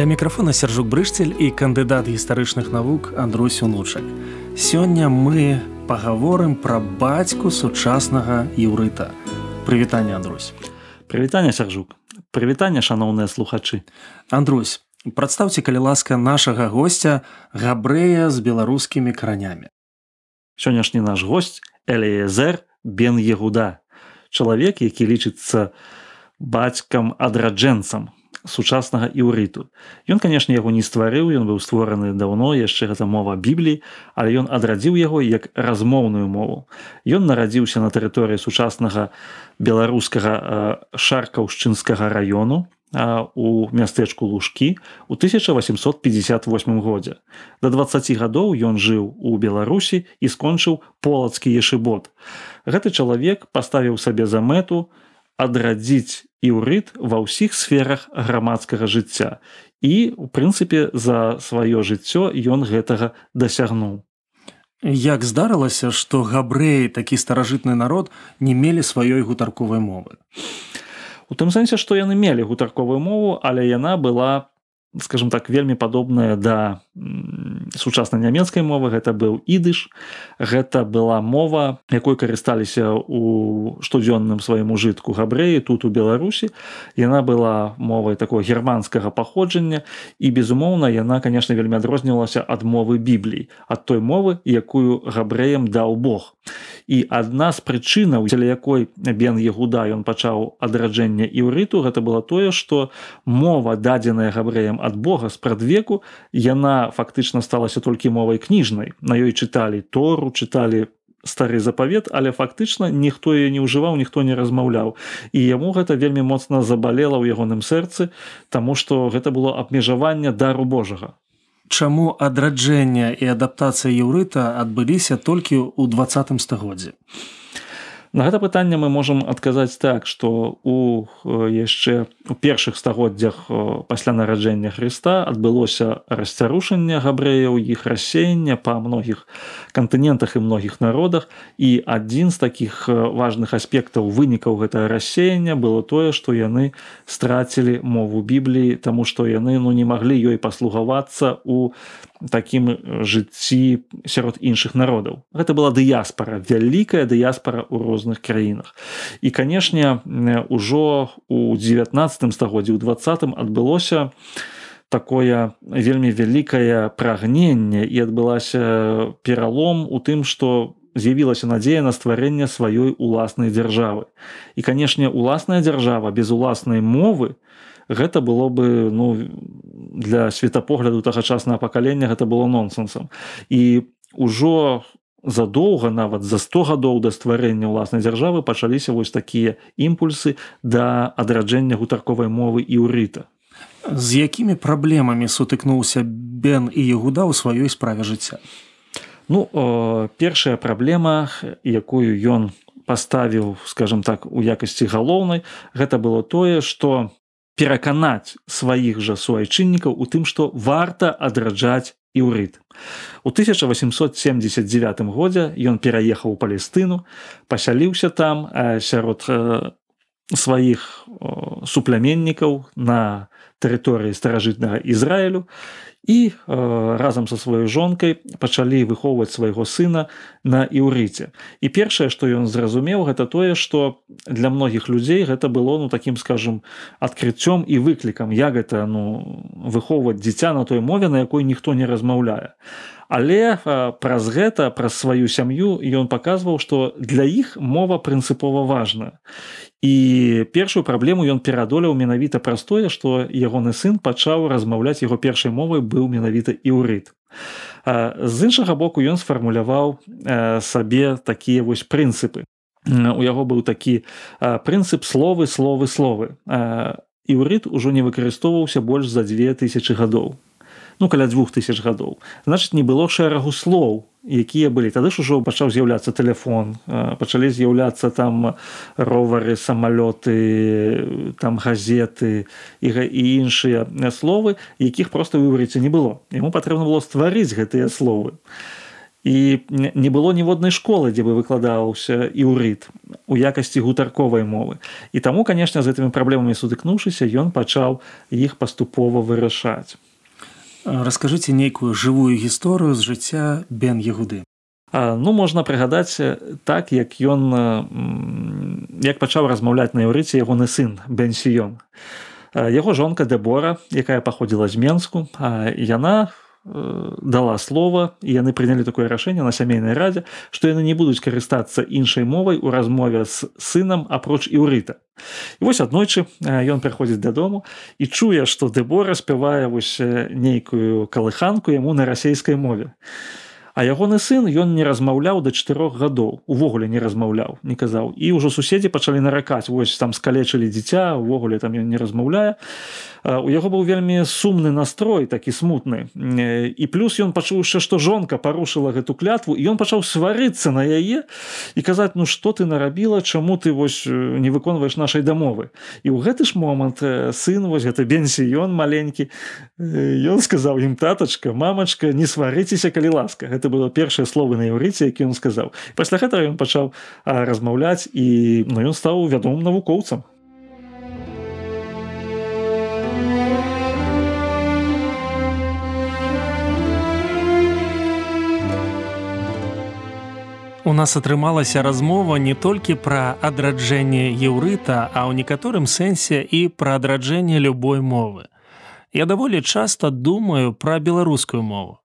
Ля мікрафона сяржук брышцель і кандыдат гістарычных навук Андрусь унучак. Сёння мы пагаворым пра бацьку сучаснага еўрыта. Прывітанне Андрусь. Прывітанне сяржук. Прывітанне шаноўныя слухачы. Андрусь, прадстаўце калі ласка нашага госця габрэя з беларускімі каранямі. Сённяшні наш госць Эліезер Бен Егуда. Чалавек, які лічыцца бацькам адраджэнцам сучаснага іўрыту. Ён, канешне, яго не стварыў, ён быў створаны даўно, яшчэ гэта мова бібліі, але ён адрадзіў яго як размоўную мову. Ён нарадзіўся на тэрыторыі сучаснага беларускага шаркаўшчынскага раёну у мястэчку лужкі у 1858 годзе. Да 20 гадоў ён жыў у Беларусі і скончыў полацкі ешыбот. Гэты чалавек паставіў сабе за мэту адрадзіць іўрыт ва ўсіх сферах грамадскага жыцця і у прынцыпе за сваё жыццё ён гэтага дасягнуў. Як здарылася, што габрэі такі старажытны народ не мелі сваёй гутарковай мовы. У тым сэнсе, што яны мелі гутарковую мову, але яна была скажем так вельмі падобная да сучаснай нямецкай мовы. Гэта быў ідыш. Гэта была мова якой карысталіся у штодзённым свайму жытку габрэі тут у беларусі. Яна была мовай такого германскага паходжання. І безумоўна яна конечно вельмі адрознівалася ад мовы біблій ад той мовы якую габрэям даў Бог. І адна з прычынаў дзеля якой бен егуда ён пачаў адраджэнне іўрыту гэта было тое што мова дадзеная габрэям ад Бога спрадвеку яна фактычна сталася толькі мовай кніжнай. На ёй чыталі тору чыталі стары запавет але фактычна ніхто яе не ўжываў ніхто не размаўляў. І яму гэта вельмі моцна забалела ў ягоным сэрцы таму што гэта было абмежаванне дару Божага. Чаму адраджэнне і адаптацыя еўрыта адбыліся толькі ў двадцатым стагоддзе На гэта пытанне мы можам адказаць так, што у яшчэ у першых стагоддзях пасля нараджэння Хрыста адбылося расцярушэнне габрэяў іх рассеяння па многіх кантынентах і многіх народах. І адзін з такіх важных аспектаў вынікаў гэтага рассеяння было тое, што яны страцілі мову бібліі, таму што яны ну не маглі ёй паслугавацца у такім жыцці сярод іншых народаў. Гэта была дыяспара, вялікая дыяспара ў розных краінах. І канешне, ўжо у 19 стагоддзі ў двадцатым адбылося такое вельмі вялікае прагненне і адбылася пералом у тым, што з'явілася надзея на стварэнне сваёй уласнай дзяржавы. І канешне, уласная дзяржава без уласнай мовы, гэта было бы ну для светапогляду тагачаснага пакалення гэта было нонсенсам і ўжо задоўга нават за 100 гадоў да стварэння ўласнай дзяржавы пачаліся вось такія імпульсы да адраджэння гутарковай мовы і ўрыта з якімі праблемамі сутыкнуўся бен і ягуда ў сваёй справе жыцця? Ну о, першая праблема якую ён паставіў скажем так у якасці галоўнай гэта было тое што пераканаць сваіх жа суайчыннікаў у тым што варта адраджаць іўрыт. У 1879 годзе ён пераехаў у палестыну, пасяліўся там сярод сваіх супляменнікаў на тэрыторыі старажытнага Ізраілю і э, разам са сваёй жонкай пачалі выхоўваць свайго сына на іўрыце. І першае, што ён зразумеў, гэта тое, што для многіх людзей гэта было ну такім скажем адкрыццём і выклікам як гэта ну выхоўваць дзіця на той мове, на якой ніхто не размаўляе. Але праз гэта праз сваю сям'ю ён паказваў, што для іх мова прынцыпова важна. І першую праблему ён перадолеў менавіта праз тое, што ягоны сын пачаў размаўляць яго першай мовай быў менавіта іўрыт. З іншага боку ён сфармуляваў сабе такія вось прынцыпы. У яго быў такі прынцып словы словы словы. Іўрыт ужо не выкарыстоўваўся больш за 2000 гадоў ну каля двух тысяч гадоў. Значит не было шэрагу слоў якія былі. Тады ж ужо пачаў з'яўляцца телефон пачалі з'яўляцца там ровары самалёты там газеты і, і іншыя словы якіх просто выбарыце не было. Яму патрэбна было стварыць гэтыя словы. І не было ніводнай школы дзе бы выкладаўся іўрыт у якасці гутарковай мовы. І таму канешне з гэтымі праблемамі сутыкнуўшыся ён пачаў іх паступова вырашаць расскажыце нейкую жывую гісторыю з жыцця бен ягуды. Ну можна прыгадаць так як ён як пачаў размаўляць на еўрыце ягоны сын бенсіён яго жонка дэбора якая паходзіла з менску яна дала слова і яны прынялі такое рашэнне на сямейнай радзе што яны не будуць карыстацца іншай мовай у размове з сынам апроч іўрыта і вось аднойчы ён прыходзіць дадому і чуе што дэбора спявае вось нейкую калыханку яму на расейскай мове А ягоны сын ён не размаўляў да чатырох гадоў увогуле не размаўляў не казаў. І ўжо суседзі пачалі наракаць вось там скалечылі дзіця увогуле там ён не размаўляе. У яго быў вельмі сумны настрой такі смутны. І плюс ён пачуў яшчэ што жонка парушыла гэту клятву і ён пачаў сварыцца на яе і казаць ну што ты нарабіла чаму ты вось не выконваеш нашай дамовы? І ў гэты ж момант сын вось гэта бенсі ён маленькі ён сказаў ім татачка мамачка не сварыцеся калі ласка гэта было першае словы на еўрыце які ён сказаў пасля гэтага ён пачаў размаўляць і ну, ён стаў вядомым навукоўцам У нас атрымалася размова не толькі пра адраджэнне еўрыта, а ў некаторым сэнсе і пра адраджэнне любой мовы. Я даволі часта думаю пра беларускую мову.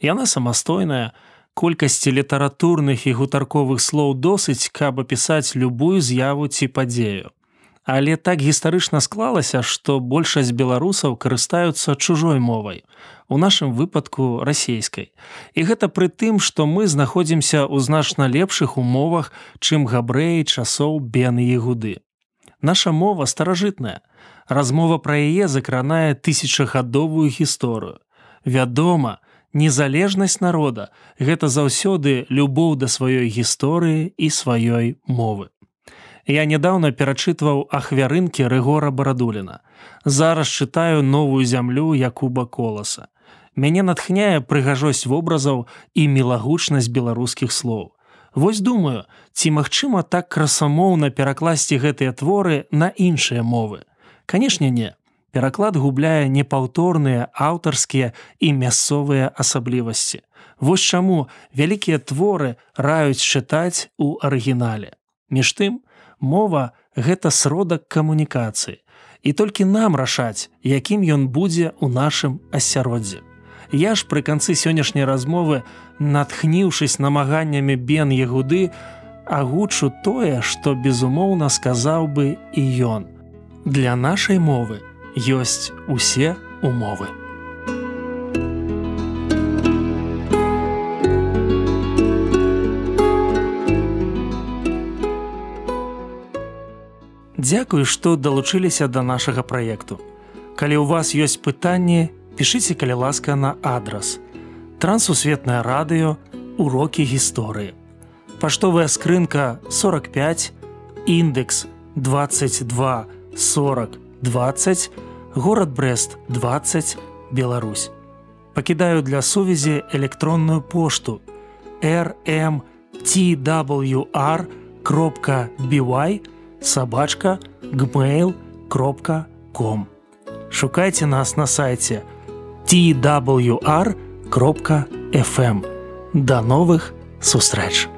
Яна самастойная, колькасці літаратурных і гутарковых слоў досыць, каб апісаць любую з'яву ці падзею. Але так гістарычна склалася, што большасць беларусаў карыстаюцца чужой мовай, у нашым выпадку расійскай. І гэта пры тым, што мы знаходзімся ў значна лепшых умовах, чым габрэі часоў бены ягуды. Наша мова старажытная. Размова пра яе закранае тысячагадовую гісторыю. Вядома, незалежнасць народа гэта заўсёды любоў да сваёй гісторыі і сваёй мовы. Я нядаўна перачытваў ахвярынкі рэгора барадуліна. Зараз чытаю новую зямлю Якуба коласа. Мяне натхняе прыгажосць вобразаў і мілагучнасць беларускіх слоў. Вось думаю, ці магчыма так красамоўна перакласці гэтыя творы на іншыя мовы. Канешне не. Пераклад губляе непаўторныя аўтарскія і мясцовыя асаблівасці. Вось чаму вялікія творы раюць чытаць у арыгінале. Між тым, мова гэта сродак камунікацыі і толькі нам рашаць якім ён будзе ў нашым асяроддзе я ж пры канцы сённяшняй размовы натхніўшись намаганнямі бен ягуды агучу тое што безумоўна сказаў бы і ён для нашай мовы ёсць усе умовы Дзякую, што далучыліся да нашага праекту. Калі ў вас ёсць пытанні, пішыце калі ласка на адрас. Трансусветнае радыё, урокі гісторыі. Паштовая скрынка 45, індекс 22 40 20, горад Брест 20, Беларусь. Пакідаю для сувязі электронную пошту rmtwr.by собачка gmail.com Шукайце нас на сайте twr.fm. Да новых сустрэч!